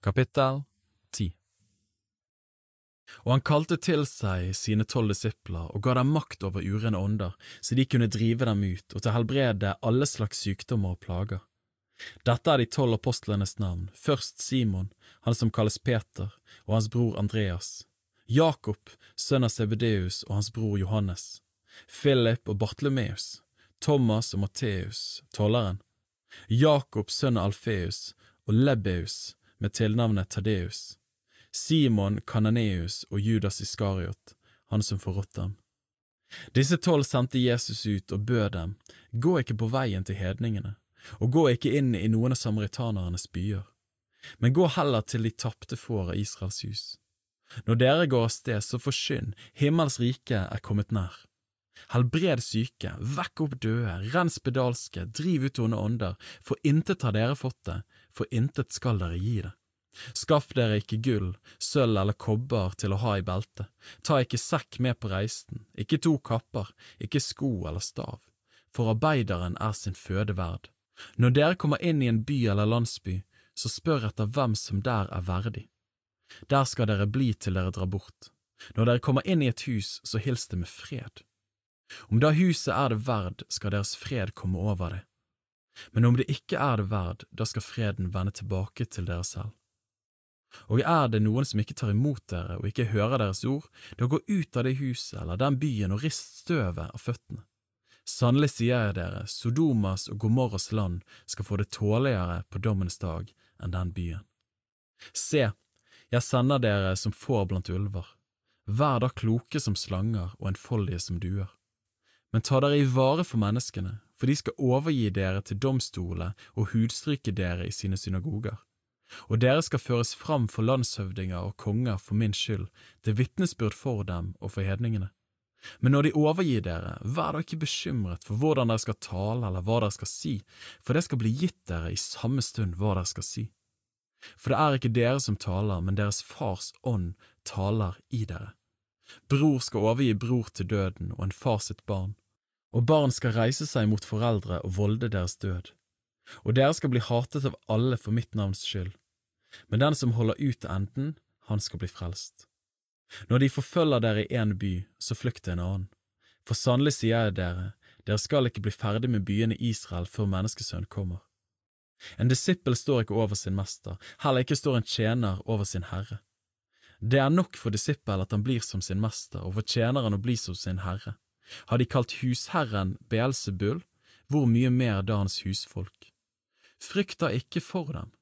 Kapittel 10 Og han kalte til seg sine tolv disipler og ga dem makt over urene ånder, så de kunne drive dem ut og til helbrede alle slags sykdommer og plager. Dette er de tolv apostlenes navn, først Simon, han som kalles Peter, og hans bror Andreas, Jakob, sønn av Sebedeus og hans bror Johannes, Philip og Bartlemeus, Thomas og Matteus, tolleren, Jakob, sønn av Alfeus, og Lebbeus, med tilnavnet Tadeus, Simon Kananeus og Judas Iskariot, han som forrådte dem. Disse tolv sendte Jesus ut og bød dem, gå ikke på veien til hedningene, og gå ikke inn i noen av samaritanernes byer, men gå heller til de tapte får av Israels hus. Når dere går av sted, så forsyn, himmels rike er kommet nær. Helbred syke, vekk opp døde, rens spedalske, driv ut onde ånder, for intet har dere fått det, for intet skal dere gi det. Skaff dere ikke gull, sølv eller kobber til å ha i beltet, ta ikke sekk med på reisen, ikke to kapper, ikke sko eller stav, for arbeideren er sin føde verd. Når dere kommer inn i en by eller landsby, så spør etter hvem som der er verdig. Der skal dere bli til dere drar bort. Når dere kommer inn i et hus, så hils det med fred. Om da huset er det verd, skal deres fred komme over det men om det ikke er det verd, da skal freden vende tilbake til dere selv. Og er det noen som ikke tar imot dere og ikke hører deres ord, da gå ut av det huset eller den byen og rist støvet av føttene. Sannelig sier jeg dere, Sodomas og Gomorras land skal få det tåligere på dommens dag enn den byen. Se, jeg sender dere som får blant ulver, vær da kloke som slanger og enfoldige som duer. Men ta dere i vare for menneskene, for de skal overgi dere til domstolene og hudstryke dere i sine synagoger. Og dere skal føres fram for landshøvdinger og konger for min skyld, til vitnesbyrd for dem og for hedningene. Men når de overgir dere, vær da ikke bekymret for hvordan dere skal tale eller hva dere skal si, for det skal bli gitt dere i samme stund hva dere skal si. For det er ikke dere som taler, men deres fars ånd taler i dere. Bror skal overgi bror til døden og en far sitt barn og barn skal reise seg mot foreldre og volde deres død, og dere skal bli hatet av alle for mitt navns skyld, men den som holder ut til enden, han skal bli frelst. Når de forfølger dere i én by, så flykt til en annen, for sannelig sier jeg dere, dere skal ikke bli ferdig med byene Israel før menneskesønnen kommer. En disippel står ikke over sin mester, heller ikke står en tjener over sin herre. Det er nok for disippel at han blir som sin mester, og for tjeneren å bli som sin herre. Har de kalt husherren Beelzebul, hvor mye mer da hans husfolk? Frykt da ikke for dem,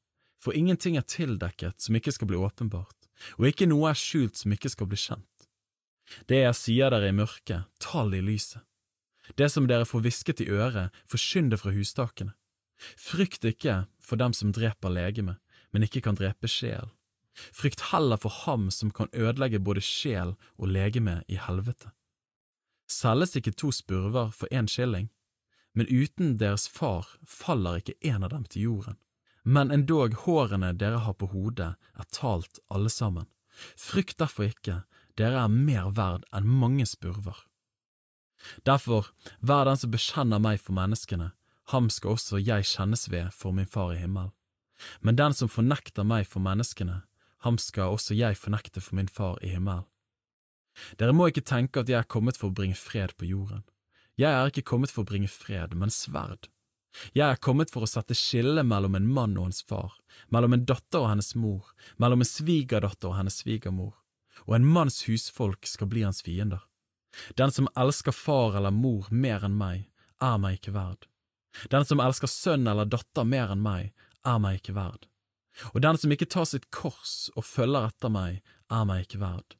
for ingenting er tildekket som ikke skal bli åpenbart, og ikke noe er skjult som ikke skal bli kjent. Det jeg sier dere i mørket, tal i lyset. Det som dere får hvisket i øret, forskynd det fra hustakene. Frykt ikke for dem som dreper legeme, men ikke kan drepe sjel. Frykt heller for ham som kan ødelegge både sjel og legeme i helvete. Selges ikke to spurver for én skilling, men uten deres far faller ikke en av dem til jorden. Men endog hårene dere har på hodet er talt alle sammen. Frykt derfor ikke, dere er mer verd enn mange spurver. Derfor, vær den som bekjenner meg for menneskene, ham skal også jeg kjennes ved for min far i himmel. Men den som fornekter meg for menneskene, ham skal også jeg fornekte for min far i himmel. Dere må ikke tenke at jeg er kommet for å bringe fred på jorden. Jeg er ikke kommet for å bringe fred, men sverd. Jeg er kommet for å sette skille mellom en mann og hans far, mellom en datter og hennes mor, mellom en svigerdatter og hennes svigermor, og en manns husfolk skal bli hans fiender. Den som elsker far eller mor mer enn meg, er meg ikke verd. Den som elsker sønn eller datter mer enn meg, er meg ikke verd. Og den som ikke tar sitt kors og følger etter meg, er meg ikke verd.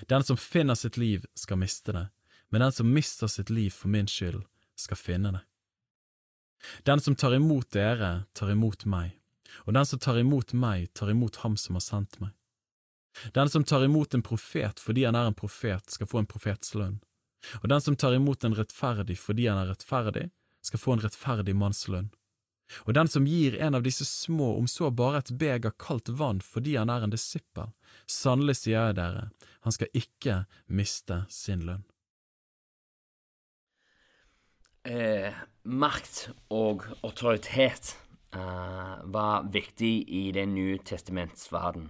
Den som finner sitt liv, skal miste det, men den som mister sitt liv for min skyld, skal finne det. Den som tar imot dere, tar imot meg, og den som tar imot meg, tar imot ham som har sendt meg. Den som tar imot en profet fordi han er en profet, skal få en profets lønn, og den som tar imot en rettferdig fordi han er rettferdig, skal få en rettferdig manns lønn. Og den som gir en av disse små om så bare et beger kaldt vann fordi han er en disippel, sannelig sier jeg dere, han skal ikke miste sin lønn. Eh, makt og autoritet eh, var viktig i Den nye testaments verden.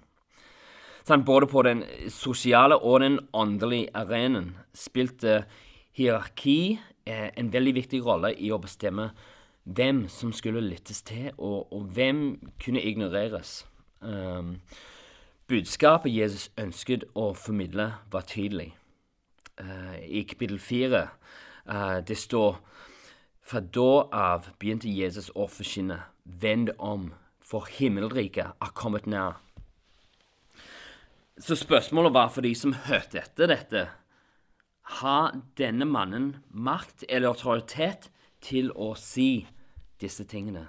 Sånn, både på den sosiale og den åndelige arenaen spilte hierarki eh, en veldig viktig rolle i å bestemme hvem som skulle lyttes til, og, og hvem kunne ignoreres. Um, budskapet Jesus ønsket å formidle, var tydelig. Uh, I kapittel fire uh, det står fra da av begynte Jesus å forkynne, vend om, for himmelriket er kommet nær. Så spørsmålet var for de som hørte etter dette Har denne mannen makt eller autoritet til å si disse tingene?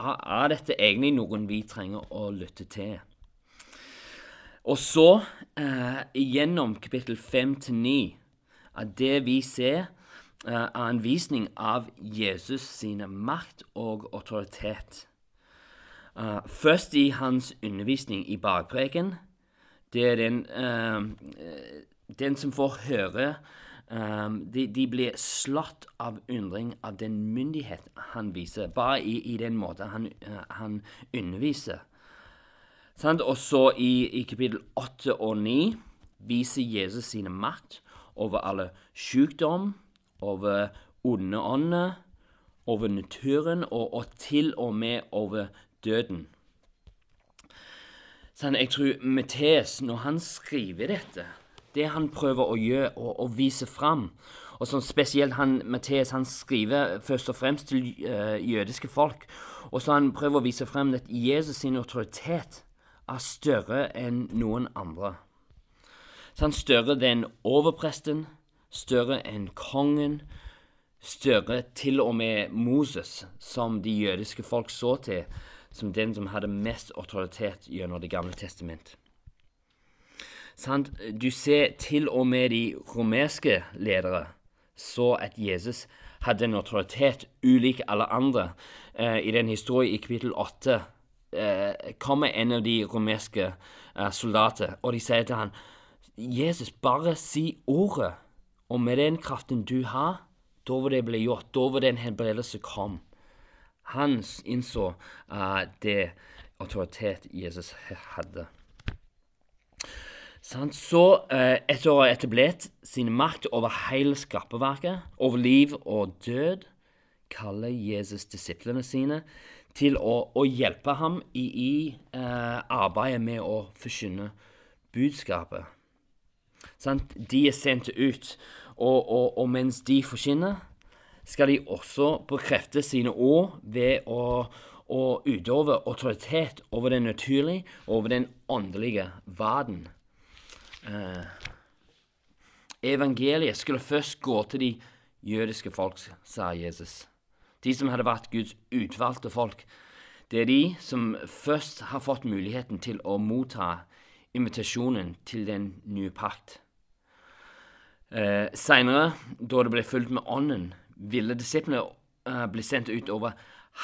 Er, dette egentlig noen vi trenger å lytte til? Og så, eh, gjennom kapittel 5 til 9, at det vi ser, eh, er en visning av Jesus sine makt og autoritet. Uh, først i hans undervisning i bakpreken det er den, uh, den som får høre um, de, de, blir slått av undring av den myndighet han viser, bare i, i den måten han, uh, han underviser. Og så i, i kapittel 8 og 9 viser Jesus sine makt over alle sykdom, over onde ånder, over naturen og, og til og med over døden. Sånn, jeg tror Matteus, når han skriver dette, det han prøver å gjøre og, og vise fram og som spesielt han, Matteus han skriver først og fremst til uh, jødiske folk. Og så han prøver å vise frem at Jesus sin autoritet er større enn noen andre. Så han større enn overpresten, større enn kongen, større til og med Moses, som de jødiske folk så til som den som hadde mest autoritet gjennom Det gamle testament. Du ser til og med de romerske ledere så at Jesus hadde en autoritet ulik alle andre. Eh, I den historien i kapittel 8 eh, kommer en av de romerske eh, soldater, og de sier til han, Jesus, bare si ordet, og med den kraften du har, da vil det bli gjort. Da vil den helbredelse komme. Han innså uh, det autoritet Jesus hadde. Så, uh, etter å ha etablert sin makt over hele skaperverket, over liv og død, kaller Jesus disiplene sine til å, å hjelpe ham i, i eh, arbeidet med å forkynne budskapet. Sant? De er sendt ut, og, og, og mens de forkynner, skal de også bekrefte sine ord ved å, å utøve autoritet over den naturlige og over den åndelige verden. Eh, evangeliet skulle først gå til de jødiske folk, sa Jesus. De som hadde vært Guds utvalgte folk. Det er de som først har fått muligheten til å motta invitasjonen til den nye pakt. Eh, Seinere, da det ble fulgt med Ånden, ville disiplene eh, bli sendt ut over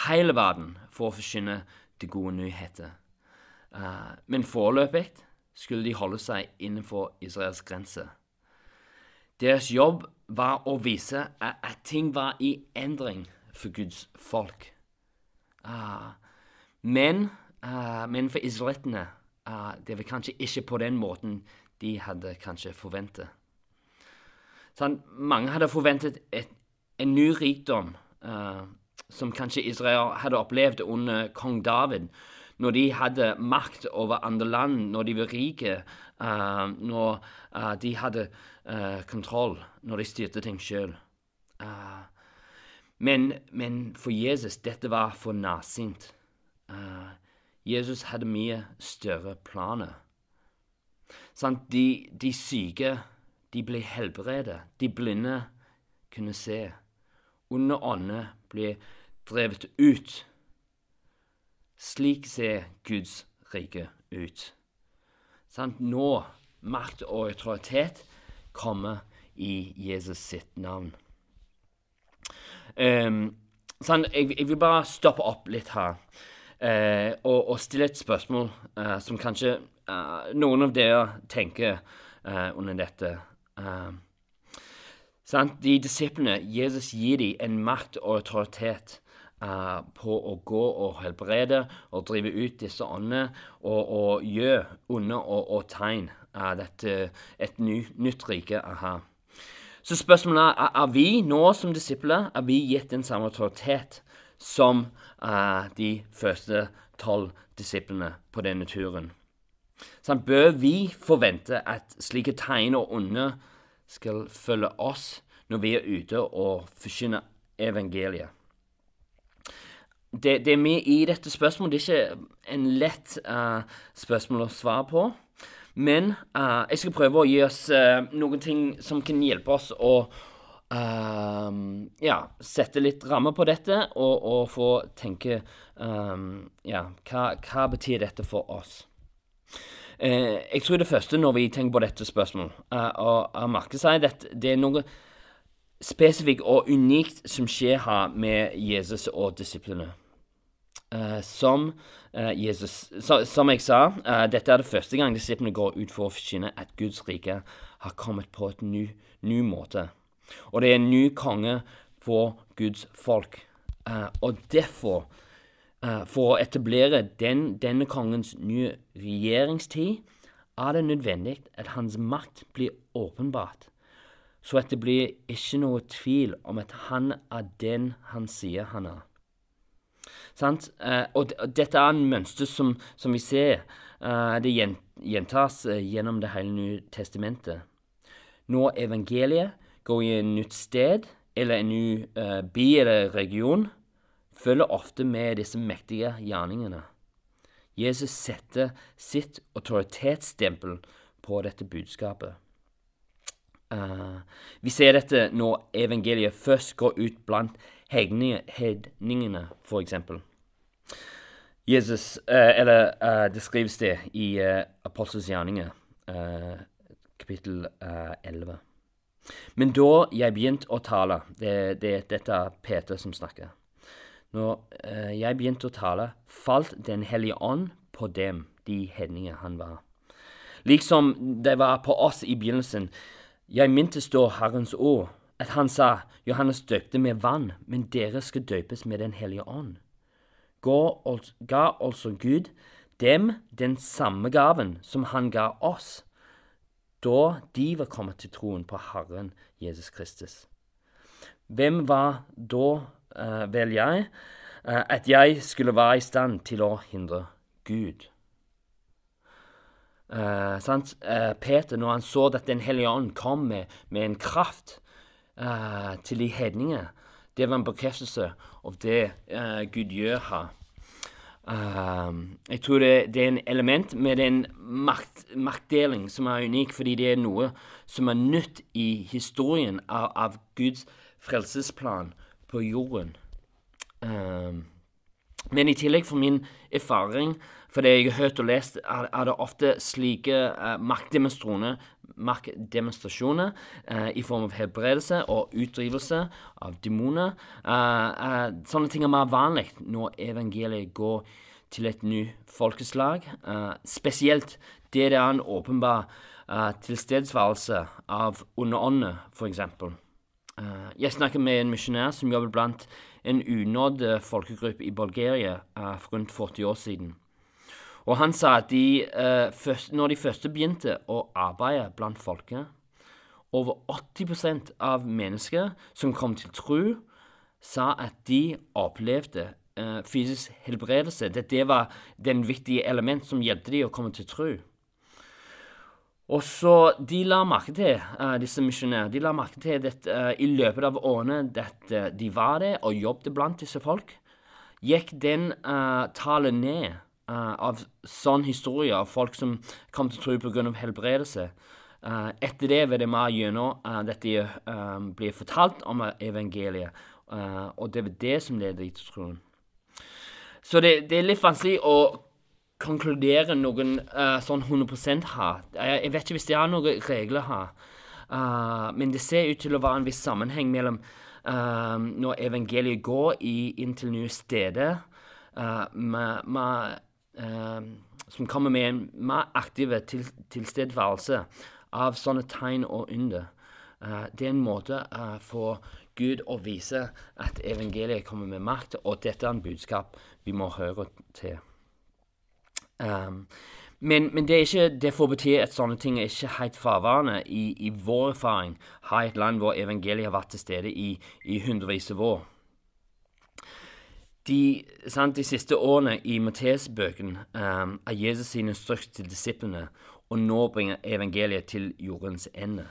hele verden for å forkynne de gode nyheter. Eh, men foreløpig skulle de holde seg innenfor Israels grense. Deres jobb var å vise at, ting var i endring for Guds folk. Uh, men, men, for israelittene det var kanskje ikke på den måten de hadde kanskje forventet. Sånn, mange hadde forventet et en ny rikdom som kanskje Israel hadde opplevd under kong David, når de hadde makt over andre land, når de var rike, uh, når uh, de hadde kontroll, når de styrte ting sjøl. Men, men, for Jesus dette var for nærsynt. Jesus hadde mye større planer. Sant? de, de syke de ble helbredet, de blinde kunne se onde ånder ble drevet ut. Slik ser Guds rike ut. Sant? Nå makt og autoritet kommer i Jesus sitt navn. Um, sånn, jeg, jeg, vil bare stoppe opp litt her uh, og, og, stille et spørsmål uh, som kanskje uh, noen av dere tenker under dette. Sant? De disiplene, Jesus gir dem en makt og autoritet uh, på å gå og helbrede og drive ut disse åndene og, og gjøre onde og, og tegn av dette et ny, nytt rike aha. Så spørsmålet er er vi nå som disipler er vi gitt den samme autoritet som uh, de første tolv disiplene på denne turen. Så bør vi forvente at slike tegn og onde skal følge oss når vi er ute og forkynner evangeliet? Det, det er mye i dette spørsmålet. Det er ikke en lett uh, spørsmål å svare på. Men uh, jeg skal prøve å gi oss uh, noen ting som kan hjelpe oss å ja, sette litt rammer på dette og, og få tenke um, Ja, hva, hva, betyr dette for oss? jeg tror det første når vi tenker på dette spørsmålet, å merke seg at det er noe spesifikt og unikt som skjer her med Jesus og disiplene. Uh, som uh, Jesus så, Som jeg sa, uh, dette er det første gang disiplene går ut for å forkynne at Guds rike har kommet på et ny, ny måte. Og det er en ny konge for Guds folk. og derfor, for å etablere den, denne kongens nye regjeringstid, er det nødvendig at hans makt blir åpenbart, så at det blir ikke noe tvil om at han er den han sier han er. Eh, og, dette er en mønster som, som vi ser. Eh, det gjentas eh, gjennom det hele nye testamentet. Når evangeliet går i en nytt sted eller en ny by eller region, følger ofte med disse mektige gjerningene. Jesus setter sitt autoritetsstempel på dette budskapet. Uh, vi ser dette når evangeliet først går ut blant hedningene, for eksempel. Jesus, uh, eller uh, det skrives det i uh, Apostels gjerninger, kapittel 11. Men da jeg begynte å tale det, det, Dette er Peter som snakker. Når jeg begynte å tale, falt Den hellige ånd på dem, de hedninger han var. Liksom det var på oss i begynnelsen. Jeg mintes da Herrens ord, at han sa, Johannes døpte med vann, men dere skal døpes med Den hellige ånd. Ga altså Gud dem den samme gaven som han ga oss, da de var kommet til troen på Herren Jesus Kristus. Hvem var da, uh, vel jeg, uh, at jeg skulle være i stand til å hindre Gud? Uh, Peter, når han så at Den hellige ånd kom med, med en kraft uh, til de hedninge. Det var en bekreftelse av det uh, Gud gjør her. Uh, jeg tror det, det, er en element med en makt, maktdeling som er unik, fordi det er noe som er nytt i historien av, av Guds frelsesplan på jorden. Uh, men i tillegg, for min erfaring, for det jeg har hørt og lest, er, er det ofte slike uh, maktdemonstrasjoner maktdemonstrasjoner uh, i form av helbredelse og utdrivelse av demoner. Uh, eh, sånne ting er mer vanlig når evangeliet går til et nytt folkeslag. Eh, spesielt det det er en åpenbar eh, tilstedeværelse av underånder, f.eks. Uh, jeg snakket med en misjonær som jobbet blant en unådd folkegruppe i Bulgaria uh, for rundt 40 år siden. Og han sa at de, når de først begynte å arbeide blant folket Over 80% av mennesker som kom til tro, sa at de opplevde fysisk helbredelse. Det var den viktige element som hjalp dem å komme til tro. Og så De la merke til, uh, disse misjonærene, de la merke til at uh, i løpet av årene at uh, de var der og jobbet blant disse folk, gikk den tallet ned av sånn historie av folk som kom til tro pga. helbredelse. Etter det vil det mer gjennom dette blir fortalt om evangeliet, og det er det som leder til troen. Så det, det, er litt vanskelig å konkludere noen sånn 100 her. Jeg, vet ikke hvis det er noen regler her, men det ser ut til å være en viss sammenheng mellom når evangeliet går i, inn til nye steder med, med eh, som kommer med en mer aktiv til, tilstedeværelse av sånne tegn og under. Eh, det er en måte eh, for Gud å vise at evangeliet kommer med makt, og dette er en budskap vi må høre til. Um, men, men, det, er ikke, det får bety at sånne ting er ikke helt fraværende i, i vår erfaring har et land hvor evangeliet har vært til stede i, i hundrevis av år. De, sant, de, siste årene i Matteus-bøkene um, er Jesus sin instruks til disiplene å nå bringe evangeliet til jordens ende.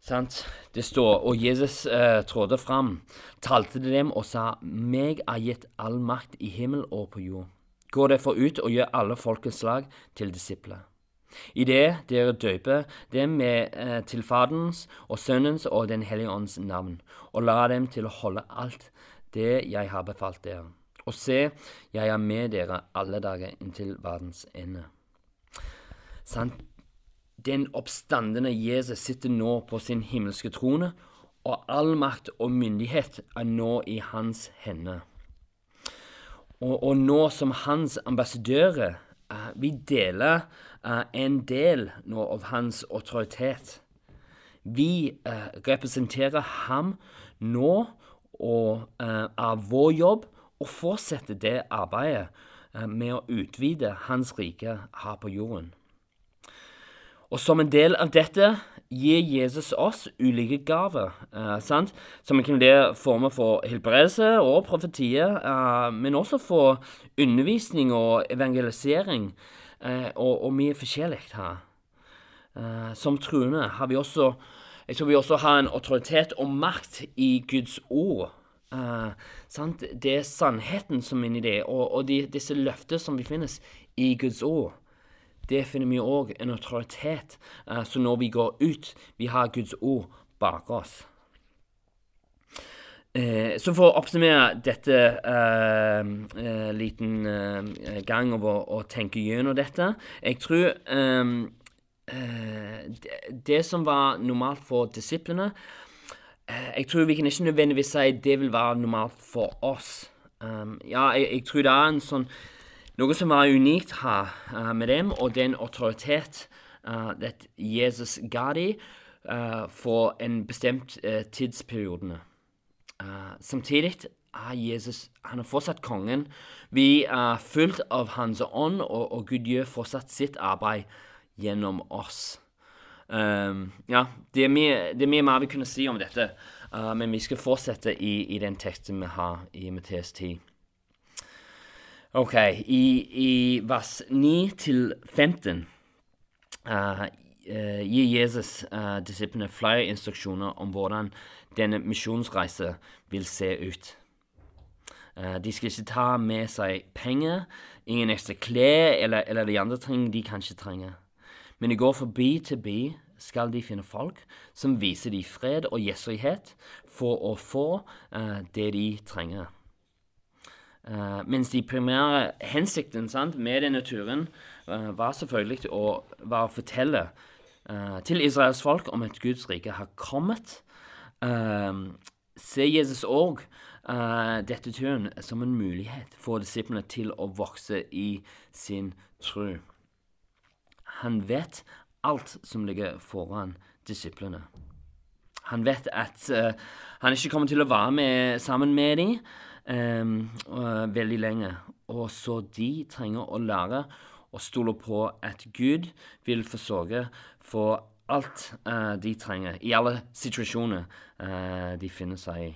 Sant? Det står Og Jesus uh, trådte fram, talte til dem og sa:" Meg er gitt all makt i himmel og på jord. Gå derfor ut og gjør alle folkets slag til disipler. Det dere døper dem med eh, til Faderens og Sønnens og Den hellige ånds navn, og la dem til å holde alt det jeg har befalt dere. Og se, jeg er med dere alle dager inntil verdens ende. Sant? Den oppstandende Jesus sitter nå på sin himmelske trone, og all makt og myndighet er nå i hans hender. Og, og nå som hans ambassadører uh, vi deler uh, en del nå av hans autoritet. Vi uh, representerer ham nå, og er vår jobb å fortsette det arbeidet med å utvide hans rike her på jorden. Og som en del av dette gir Jesus oss ulike gaver, eh, som inkluderer former for helbredelse og profetier, eh, men også for undervisning og evangelisering eh, og, og, mye forskjellig her. Eh, som troende har vi også jeg tror vi også har en autoritet og makt i Guds ord. Uh, det er sannheten som er inni det, og, og de, disse løfter som vi finnes i Guds ord det finner vi òg en autoritet. Uh, så når vi går ut, vi har Guds ord bak oss. Uh, så for å oppsummere dette uh, liten gang over å tenke gjennom dette Jeg tror det, det som var normalt for disiplene Jeg tror vi kan ikke nødvendigvis si det vil være normalt for oss. Um, ja, jeg, jeg, tror det er en sånn noe som var unikt her uh, med dem, og den autoritet at Jesus ga dem uh, for en bestemt tidsperiode. samtidig er Jesus han er fortsatt kongen. Vi er fulgt av Hans ånd, og, og Gud gjør fortsatt sitt arbeid gjennom oss. Um, ja, det er, mye, det er, mye, mer vi kunne si om dette, uh, men vi skal fortsette i, i den teksten vi har i Matteus 10. Ok, i, i vers 9 til 15 uh, uh, gir Jesus uh, disiplene flere instruksjoner om hvordan denne misjonsreisen vil se ut. Uh, de skal ikke ta med seg penger, ingen ekstra klær eller, eller, de andre ting de kanskje trenger. Men de går forbi til by skal de finne folk som viser dem fred og gjestfrihet for å få uh, det de trenger. Uh, mens de primære hensikten sant, med denne turen uh, var selvfølgelig å, var å fortelle uh, til Israels folk om at Guds rike har kommet. ser Jesus òg dette turen som en mulighet for disiplene til å vokse i sin tro. Han vet alt som ligger foran disiplene. Han vet at han ikke kommer til å være med, sammen med dem veldig lenge. Og så de trenger å lære å stole på at Gud vil forsørge for alt uh, de trenger, i alle situasjoner uh, de finner seg i.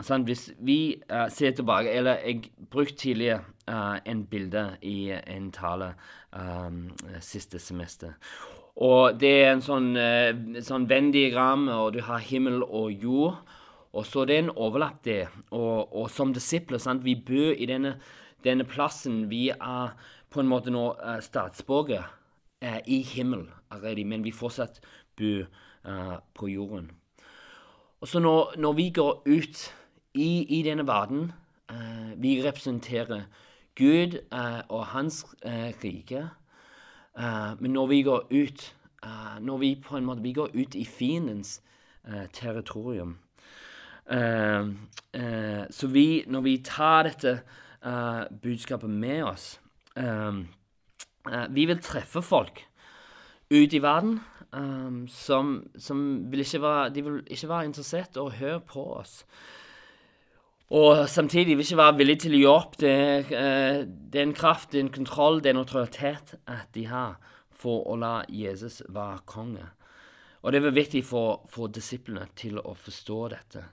Sånn, hvis vi uh, ser tilbake Eller jeg brukte tidligere uh, en bilde i en tale um, siste semester. Og det er en sånn, uh, sånn Venn-diagram, og du har himmel og jord. Og så det er en overlapp det. Og, og som disipler, sant, vi bor i denne, denne, plassen. Vi er på en måte nå uh, statsborgere uh, i himmel allerede, men vi fortsatt bor uh, på jorden. Og så når, når, vi går ut i, i denne verden, vi representerer Gud og Hans rike. men når vi går ut Når vi på en måte vi går ut i fiendens territorium så vi, når vi tar dette uh, budskapet med oss Vi vil treffe folk ut i verden um, som, som vil ikke være, de vil ikke være interessert å høre på oss. Og samtidig vil ikke være villige til å gi opp. Det, det er en kraft, det er en kontroll, det er en autoritet at de har for å la Jesus være konge. Og det var viktig for, for disiplene til å forstå dette.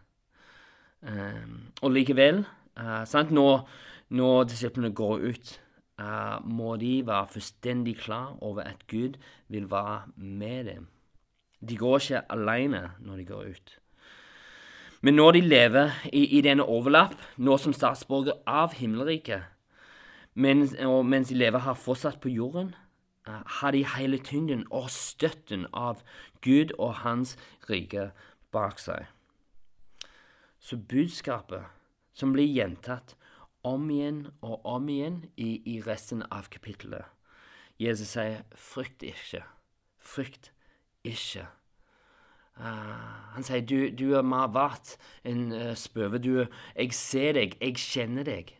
Um, og likevel, uh, sant, når, når, disiplene går ut, uh, må de være fullstendig klar over at Gud vil være med dem. De går ikke alene når de går ut. Men når de lever i, i denne overlapp, nå som statsborger av himmelriket, mens, mens de lever her fortsatt på jorden, har de hele tyngden og støtten av Gud og Hans rike bak seg. Så budskapet som blir gjentatt om igjen og om igjen i, i resten av kapittelet Jesus sier 'frykt ikke'. Frykt ikke. Uh, han sier du, du er mer verdt enn uh, spøve. Du, jeg ser deg, jeg kjenner deg,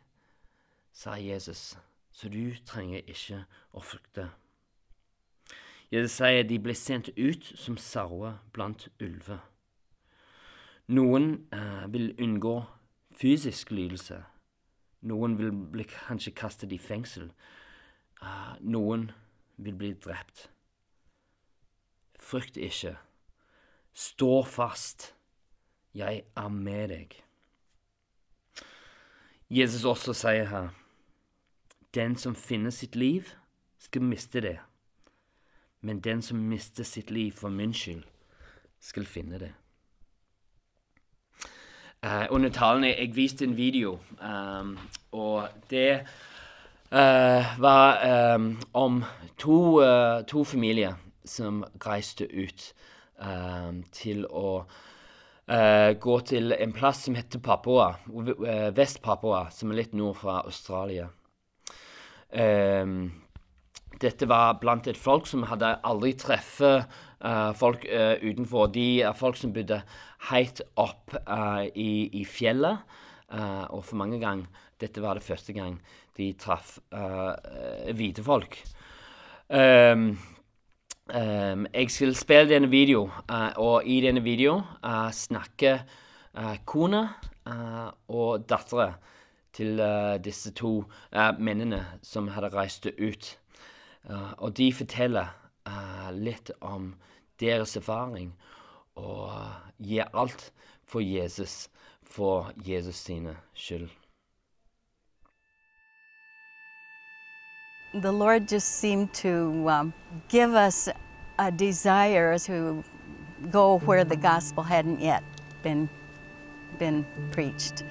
sa Jesus. Så du trenger ikke å frykte. Jesus sier de ble sendt ut som sauer blant ulver. Noen eh, vil unngå fysisk lidelse. Noen vil bli kanskje kastet i fengsel. Eh, noen vil bli drept. Frykt ikke. Stå fast. Jeg er med deg. Jesus også sier her, den som finner sitt liv, skal miste det men den som mister sitt liv for min skyld, skal finne det. Uh, under talen jeg viste en video, um, og det uh, var um, om to, uh, to, familier som reiste ut um, til å gå til en plass som heter Papua, Vest-Papua, som er litt nord fra Australia. Um, dette var blant et folk som hadde aldri truffet uh, folk uh, utenfor. De er folk som bodde helt opp uh, i, i, fjellet. og for mange ganger Dette var det første gang de traff hvite folk. Um, um, jeg skal spille denne videoen, og i denne videoen snakker kona og dattera til disse to mennene som hadde reist ut. Uh, og de forteller uh, litt om deres erfaring og uh, gir alt for Jesus, for Jesus sine skyld. The Lord just seemed to um, give us a desire to go where the gospel hadn't yet been been preached,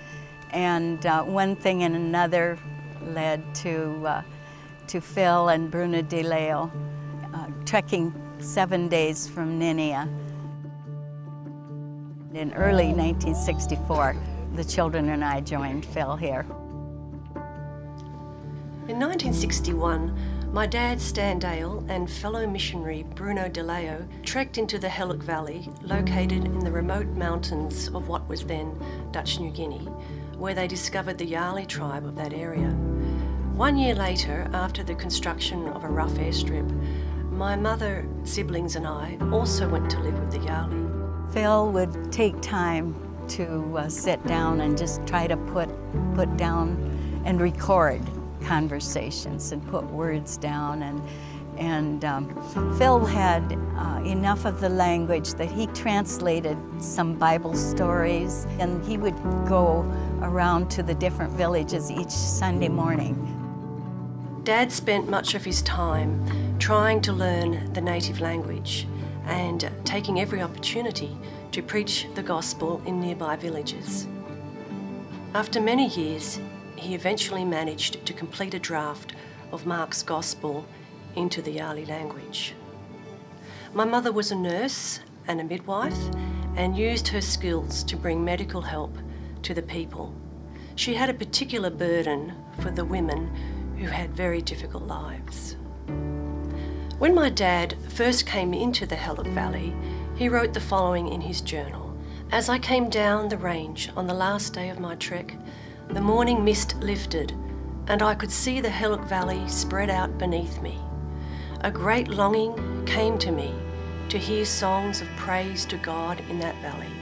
and uh, one thing and another led to uh, to Phil and Bruna De Leo, uh, trekking seven days from Ninia. In early 1964, the children and I joined Phil here. In 1961, my dad Stan Dale and fellow missionary Bruno De Leo trekked into the Helik Valley, located in the remote mountains of what was then Dutch New Guinea, where they discovered the Yali tribe of that area. One year later, after the construction of a rough airstrip, my mother, siblings, and I also went to live with the Yali. Phil would take time to uh, sit down and just try to put, put down and record conversations and put words down. And, and um, Phil had uh, enough of the language that he translated some Bible stories, and he would go around to the different villages each Sunday morning Dad spent much of his time trying to learn the native language and taking every opportunity to preach the gospel in nearby villages. After many years, he eventually managed to complete a draft of Mark's gospel into the Yali language. My mother was a nurse and a midwife and used her skills to bring medical help to the people. She had a particular burden for the women who had very difficult lives. When my dad first came into the Helik Valley, he wrote the following in his journal. As I came down the range on the last day of my trek, the morning mist lifted and I could see the Helik Valley spread out beneath me. a great longing came to me to hear songs of praise to God in that valley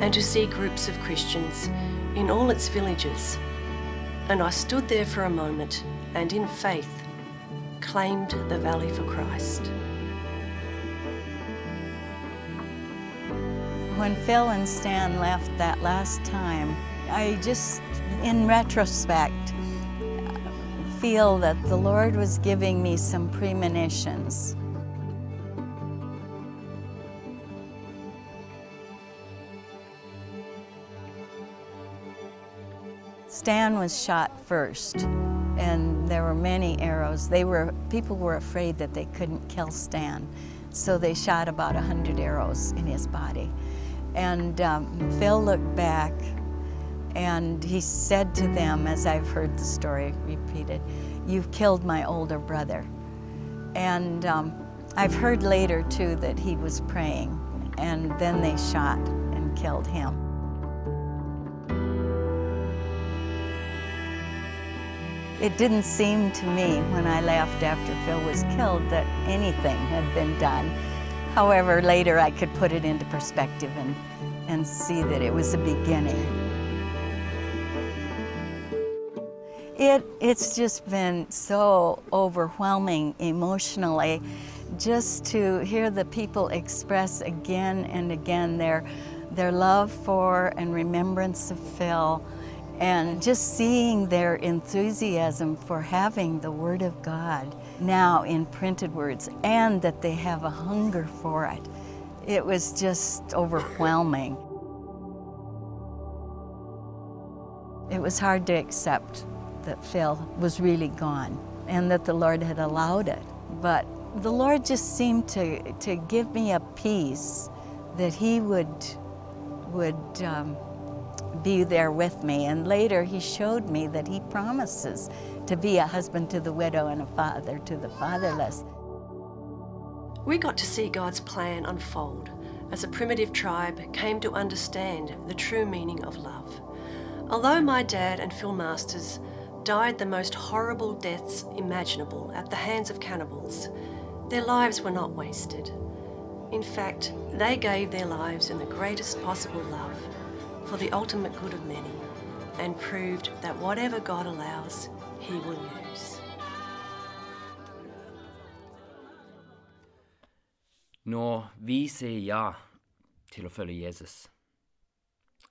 and to see groups of Christians in all its villages. And I stood there for a moment and in faith claimed the valley for Christ. When Phil and Stan left that last time, I just, in retrospect, feel that the Lord was giving me some premonitions. Stan was shot first, and there were many arrows. They were people were afraid that they couldn't kill Stan, so they shot about a hundred arrows in his body. And um, Phil looked back, and he said to them, as I've heard the story repeated, "You've killed my older brother." And um, I've heard later too that he was praying, and then they shot and killed him. It didn't seem to me when I left after Phil was killed that anything had been done. However, later I could put it into perspective and, and see that it was a beginning. It, it's just been so overwhelming emotionally just to hear the people express again and again their, their love for and remembrance of Phil and just seeing their enthusiasm for having the Word of God now in printed words and that they have a hunger for it. It was just overwhelming. It was hard to accept that Phil was really gone and that the Lord had allowed it. But the Lord just seemed to, to give me a peace that He would, would um, be there with me. And later he showed me that he promises to be a husband to the widow and a father to the fatherless. We got to see God's plan unfold as a primitive tribe came to understand the true meaning of love. Although my dad and Phil Masters died the most horrible deaths imaginable at the hands of cannibals, their lives were not wasted. In fact, they gave their lives in the greatest possible love for the ultimate good of many and proved that whatever God allows, He will use. Når vi sier ja til å følge Jesus,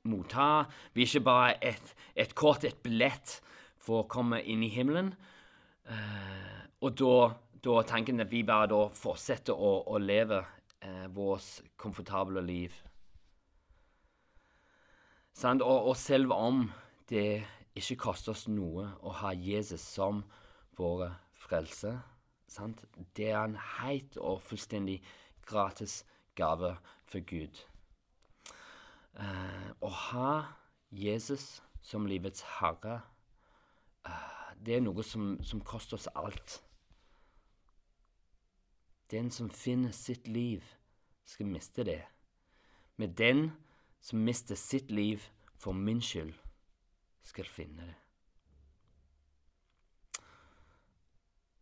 mottar vi ikke bare et, et kort, et billett for å komme inn i himmelen, eh, og da, da tanken at vi bare da fortsetter å, å leve eh, vårt komfortable liv. Og, og selv om det ikke koster oss noe å ha Jesus som vår frelse, sant? det er en helt og fullstendig gratis gave for Gud. Uh, å ha Jesus som livets herre, uh, det er noe som, som koster oss alt. Den som finner sitt liv, skal miste det. Med den som mister sitt liv for min skyld, skal finne det.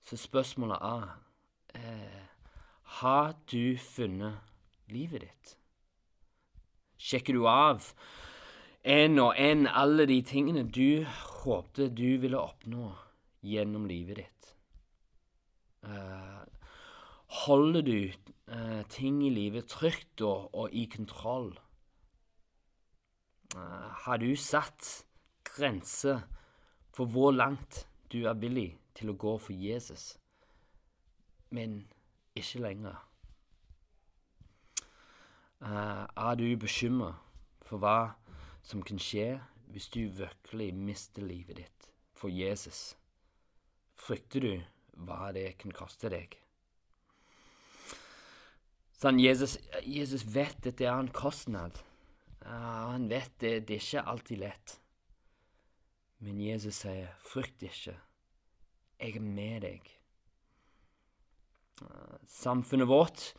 Så spørsmålet er eh, Har du funnet livet ditt? Sjekker du av en og en alle de tingene du håpte du ville oppnå gjennom livet ditt? Eh, holder du eh, ting i livet trygt og, og i kontroll? Eh, har du satt grenser for hvor langt du er villig til å gå for Jesus, men ikke lenger? Uh, er du bekymret for hva som kan skje hvis du virkelig mister livet ditt for Jesus? Frykter du hva det kan koste deg? Sånn, Jesus, Jesus vet at det er en kostnad. Ja, han vet det, det er ikke alltid lett. Men Jesus sier, 'Frykt ikke, jeg er med deg'. Samfunnet vårt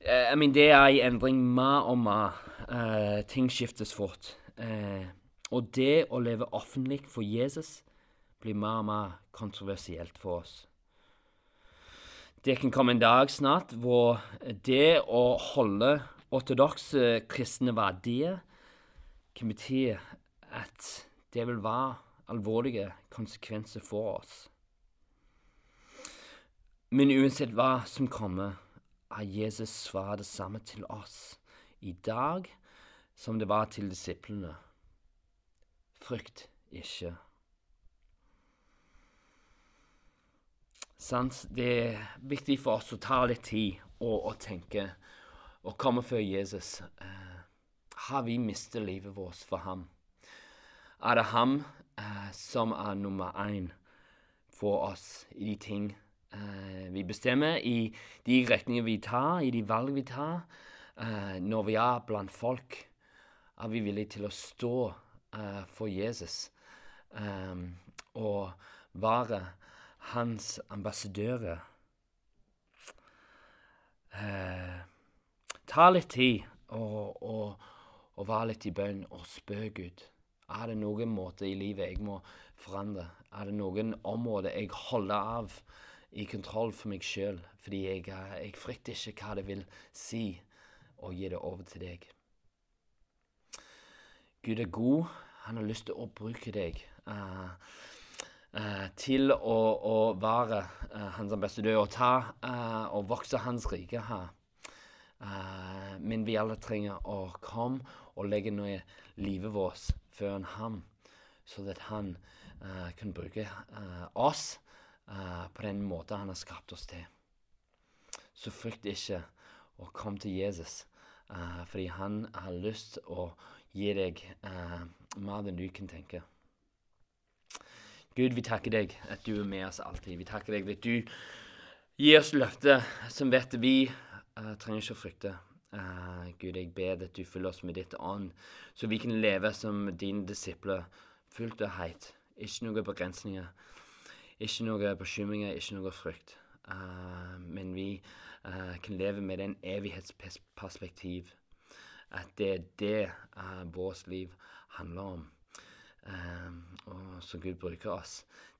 eh, jeg mener, Det er i endring mer og mer. Uh, ting skiftes fort. Uh, og det å leve offentlig for Jesus blir mer og mer kontroversielt for oss. det kan komme en dag snart hvor det å holde ortodokse kristne verdier kan bety at det vil være alvorlige konsekvenser for oss. Men uansett hva som kommer, er Jesus svar det samme til oss i dag som det var til disiplene. Frykt ikke. Sant? Det er viktig for oss å ta litt tid og, og tenke og komme før Jesus. Eh, har vi mistet livet vårt for ham? Er det ham eh, som er nummer én for oss i de ting eh, vi bestemmer, i de retninger vi tar, i de valg vi tar? Når vi er blant folk, er vi villige til å stå for Jesus og være hans ambassadører. Eh, ta litt tid og, og, og være litt i bønn og spør Gud. Er det noen måter i livet jeg må forandre? Er det noen områder jeg holder av i kontroll for meg sjøl? Fordi jeg, jeg, frykter ikke hva det vil si å gi det over til deg. Gud er god. Han har lyst til å bruke deg. Uh, uh, til å, å være uh, hans ambassadør og ta og vokse hans rike her. Eh, men vi alle trenger å komme og legge noe livet vårt før ham, så at han uh, kan bruke uh, oss på den måten han har skapt oss til. Så frykt ikke å komme til Jesus, fordi han har lyst å gi deg mer enn du kan tenke. Gud, vi takker deg at du er med oss alltid. Vi takker deg at du gir oss løfter som vet vi uh, trenger ikke å frykte. Uh, Gud, jeg ber at du fyller oss med ditt ånd, så vi kan leve som dine disipler fullt og heit. Ikke noen begrensninger, ikke noen bekymringer, ikke noe frykt. Uh, men vi kan leve med den evighetsperspektiv. At det er det vårt liv handler om. Og så Gud bruker oss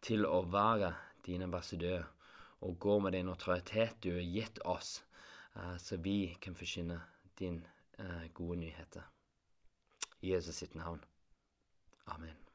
til å være din ambassadør og gå med den autoritet du har gitt oss, så vi kan forkynne din uh, gode nyheter. I Jesus sitt navn. Amen.